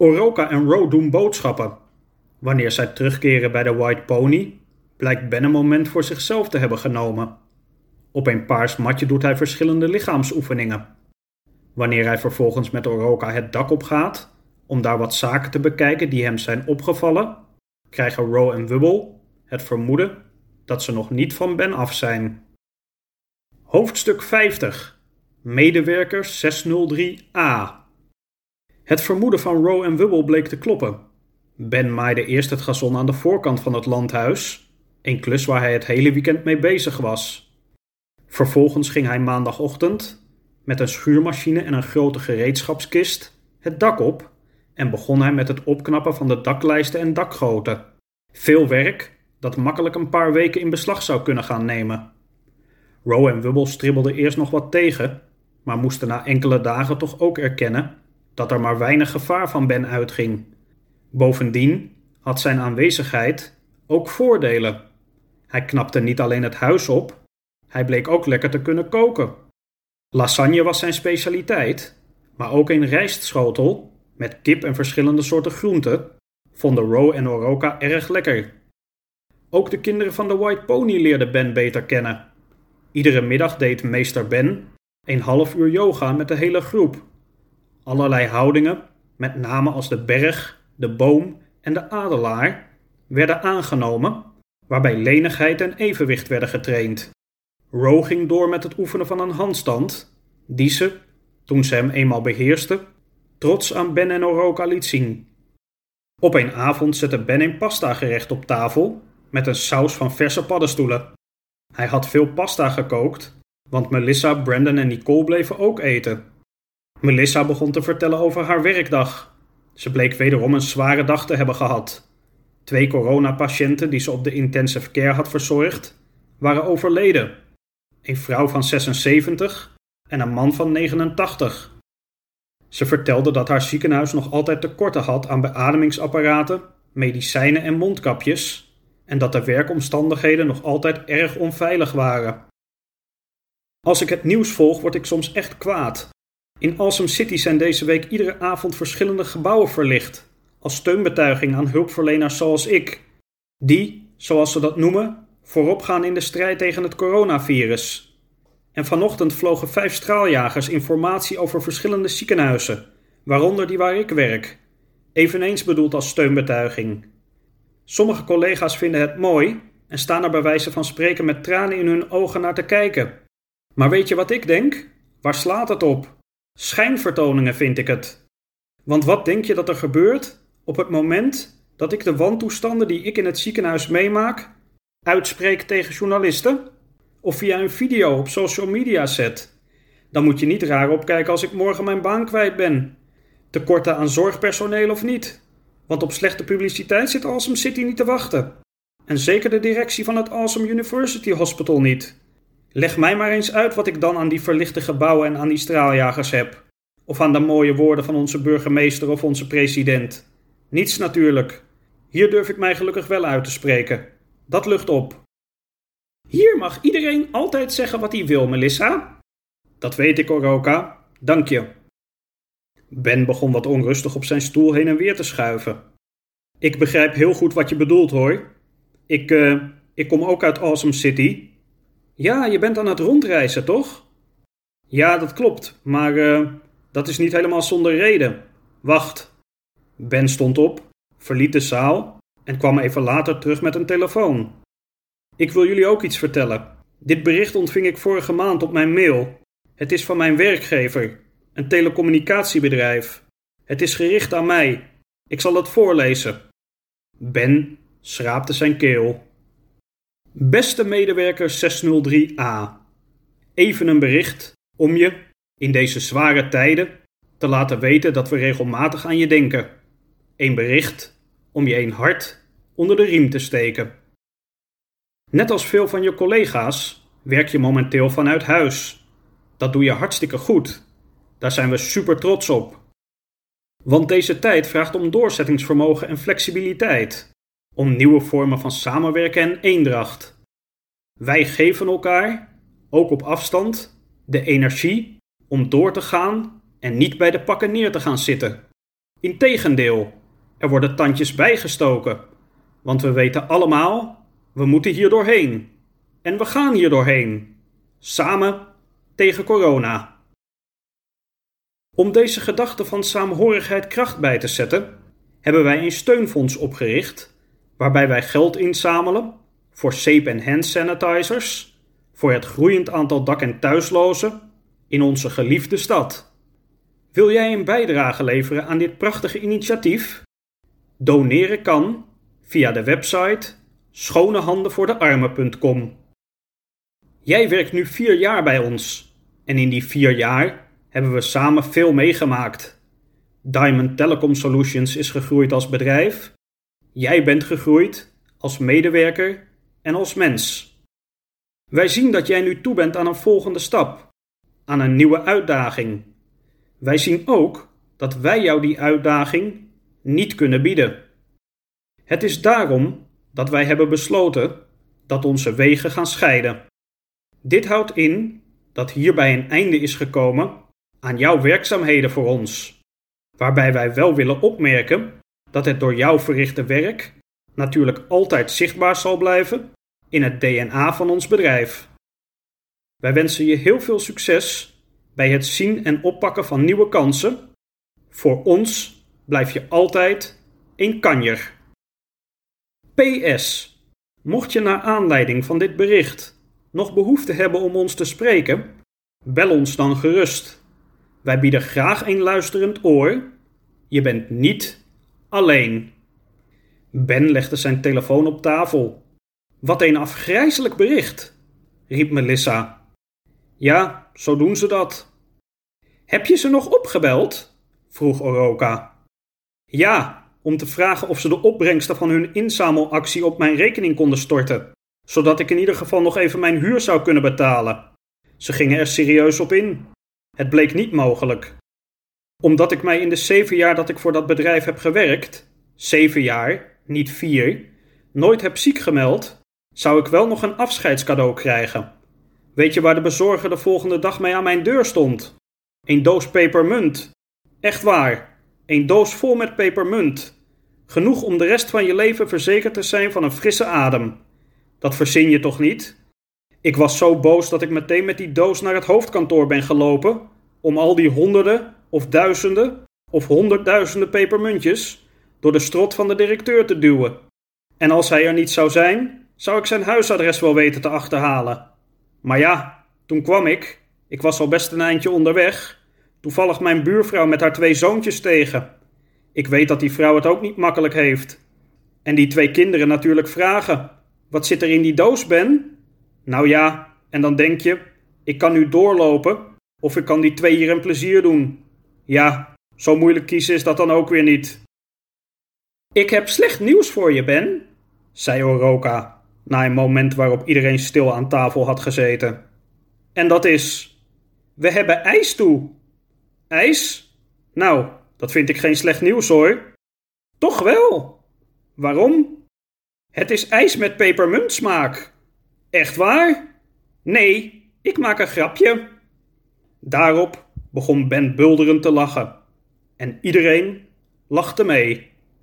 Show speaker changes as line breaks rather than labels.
Oroka en Ro doen boodschappen. Wanneer zij terugkeren bij de White Pony, blijkt Ben een moment voor zichzelf te hebben genomen. Op een paars matje doet hij verschillende lichaamsoefeningen. Wanneer hij vervolgens met Oroka het dak op gaat, om daar wat zaken te bekijken die hem zijn opgevallen, krijgen Ro en Wubble het vermoeden dat ze nog niet van Ben af zijn. Hoofdstuk 50 Medewerker 603a Het vermoeden van Ro en Wubble bleek te kloppen. Ben maaide eerst het gazon aan de voorkant van het landhuis, een klus waar hij het hele weekend mee bezig was. Vervolgens ging hij maandagochtend met een schuurmachine en een grote gereedschapskist het dak op en begon hij met het opknappen van de daklijsten en dakgoten. Veel werk dat makkelijk een paar weken in beslag zou kunnen gaan nemen. Row en Wubble stribbelden eerst nog wat tegen, maar moesten na enkele dagen toch ook erkennen dat er maar weinig gevaar van Ben uitging. Bovendien had zijn aanwezigheid ook voordelen. Hij knapte niet alleen het huis op, hij bleek ook lekker te kunnen koken. Lasagne was zijn specialiteit, maar ook een rijstschotel met kip en verschillende soorten groenten vonden Row en Oroka erg lekker. Ook de kinderen van de White Pony leerden Ben beter kennen. Iedere middag deed meester Ben een half uur yoga met de hele groep. Allerlei houdingen, met name als de berg, de boom en de adelaar, werden aangenomen, waarbij lenigheid en evenwicht werden getraind. Row ging door met het oefenen van een handstand, die ze, toen ze hem eenmaal beheerste, trots aan Ben en Oroka liet zien. Op een avond zette Ben een pasta gerecht op tafel met een saus van verse paddenstoelen. Hij had veel pasta gekookt, want Melissa, Brandon en Nicole bleven ook eten. Melissa begon te vertellen over haar werkdag. Ze bleek wederom een zware dag te hebben gehad. Twee coronapatiënten die ze op de intensive care had verzorgd, waren overleden. Een vrouw van 76 en een man van 89. Ze vertelde dat haar ziekenhuis nog altijd tekorten had aan beademingsapparaten, medicijnen en mondkapjes en dat de werkomstandigheden nog altijd erg onveilig waren. Als ik het nieuws volg, word ik soms echt kwaad. In Awesome City zijn deze week iedere avond verschillende gebouwen verlicht, als steunbetuiging aan hulpverleners zoals ik, die, zoals ze dat noemen, voorop gaan in de strijd tegen het coronavirus. En vanochtend vlogen vijf straaljagers informatie over verschillende ziekenhuizen, waaronder die waar ik werk, eveneens bedoeld als steunbetuiging. Sommige collega's vinden het mooi en staan er bij wijze van spreken met tranen in hun ogen naar te kijken. Maar weet je wat ik denk? Waar slaat het op? Schijnvertoningen vind ik het. Want wat denk je dat er gebeurt op het moment dat ik de wantoestanden die ik in het ziekenhuis meemaak uitspreek tegen journalisten? Of via een video op social media zet? Dan moet je niet raar opkijken als ik morgen mijn baan kwijt ben. Tekorten aan zorgpersoneel of niet? Want op slechte publiciteit zit Awesome City niet te wachten. En zeker de directie van het Awesome University Hospital niet. Leg mij maar eens uit wat ik dan aan die verlichte gebouwen en aan die straaljagers heb. Of aan de mooie woorden van onze burgemeester of onze president. Niets natuurlijk. Hier durf ik mij gelukkig wel uit te spreken. Dat lucht op. Hier mag iedereen altijd zeggen wat hij wil, Melissa. Dat weet ik, Oroka. Dank je. Ben begon wat onrustig op zijn stoel heen en weer te schuiven. Ik begrijp heel goed wat je bedoelt hoor. Ik, uh, ik kom ook uit Awesome City. Ja, je bent aan het rondreizen, toch? Ja, dat klopt, maar uh, dat is niet helemaal zonder reden. Wacht. Ben stond op, verliet de zaal en kwam even later terug met een telefoon. Ik wil jullie ook iets vertellen. Dit bericht ontving ik vorige maand op mijn mail. Het is van mijn werkgever, een telecommunicatiebedrijf. Het is gericht aan mij. Ik zal het voorlezen. Ben schraapte zijn keel. Beste medewerker 603a. Even een bericht om je, in deze zware tijden, te laten weten dat we regelmatig aan je denken. Een bericht om je een hart onder de riem te steken. Net als veel van je collega's werk je momenteel vanuit huis. Dat doe je hartstikke goed. Daar zijn we super trots op. Want deze tijd vraagt om doorzettingsvermogen en flexibiliteit, om nieuwe vormen van samenwerken en eendracht. Wij geven elkaar, ook op afstand, de energie om door te gaan en niet bij de pakken neer te gaan zitten. Integendeel, er worden tandjes bijgestoken, want we weten allemaal, we moeten hier doorheen. En we gaan hier doorheen. Samen tegen corona. Om deze gedachte van saamhorigheid kracht bij te zetten, hebben wij een steunfonds opgericht, waarbij wij geld inzamelen voor sape en hand sanitizers, voor het groeiend aantal dak- en thuislozen in onze geliefde stad. Wil jij een bijdrage leveren aan dit prachtige initiatief? Doneren kan via de website schonehandenvoordearmen.com. Jij werkt nu vier jaar bij ons en in die vier jaar hebben we samen veel meegemaakt. Diamond Telecom Solutions is gegroeid als bedrijf. Jij bent gegroeid als medewerker en als mens. Wij zien dat jij nu toe bent aan een volgende stap, aan een nieuwe uitdaging. Wij zien ook dat wij jou die uitdaging niet kunnen bieden. Het is daarom dat wij hebben besloten dat onze wegen gaan scheiden. Dit houdt in dat hierbij een einde is gekomen aan jouw werkzaamheden voor ons, waarbij wij wel willen opmerken dat het door jou verrichte werk natuurlijk altijd zichtbaar zal blijven in het DNA van ons bedrijf. Wij wensen je heel veel succes bij het zien en oppakken van nieuwe kansen. Voor ons blijf je altijd een kanjer. PS. Mocht je naar aanleiding van dit bericht nog behoefte hebben om ons te spreken, bel ons dan gerust. Wij bieden graag een luisterend oor. Je bent niet alleen. Ben legde zijn telefoon op tafel. Wat een afgrijzelijk bericht, riep Melissa. Ja, zo doen ze dat. Heb je ze nog opgebeld? vroeg Oroka. Ja, om te vragen of ze de opbrengsten van hun inzamelactie op mijn rekening konden storten, zodat ik in ieder geval nog even mijn huur zou kunnen betalen. Ze gingen er serieus op in. Het bleek niet mogelijk. Omdat ik mij in de zeven jaar dat ik voor dat bedrijf heb gewerkt, zeven jaar, niet vier, nooit heb ziek gemeld, zou ik wel nog een afscheidscadeau krijgen. Weet je waar de bezorger de volgende dag mee aan mijn deur stond? Een doos pepermunt. Echt waar. Een doos vol met pepermunt. Genoeg om de rest van je leven verzekerd te zijn van een frisse adem. Dat verzin je toch niet? Ik was zo boos dat ik meteen met die doos naar het hoofdkantoor ben gelopen om al die honderden of duizenden of honderdduizenden pepermuntjes door de strot van de directeur te duwen. En als hij er niet zou zijn, zou ik zijn huisadres wel weten te achterhalen. Maar ja, toen kwam ik. Ik was al best een eindje onderweg. Toevallig mijn buurvrouw met haar twee zoontjes tegen. Ik weet dat die vrouw het ook niet makkelijk heeft. En die twee kinderen natuurlijk vragen: Wat zit er in die doos, Ben? Nou ja, en dan denk je: Ik kan nu doorlopen, of ik kan die twee hier een plezier doen. Ja, zo moeilijk kiezen is dat dan ook weer niet. Ik heb slecht nieuws voor je, Ben, zei Oroka, na een moment waarop iedereen stil aan tafel had gezeten. En dat is: We hebben ijs toe. Ijs? Nou, dat vind ik geen slecht nieuws hoor. Toch wel? Waarom? Het is ijs met pepermuntsmaak. Echt waar? Nee, ik maak een grapje. Daarop begon Ben bulderend te lachen. En iedereen lachte mee.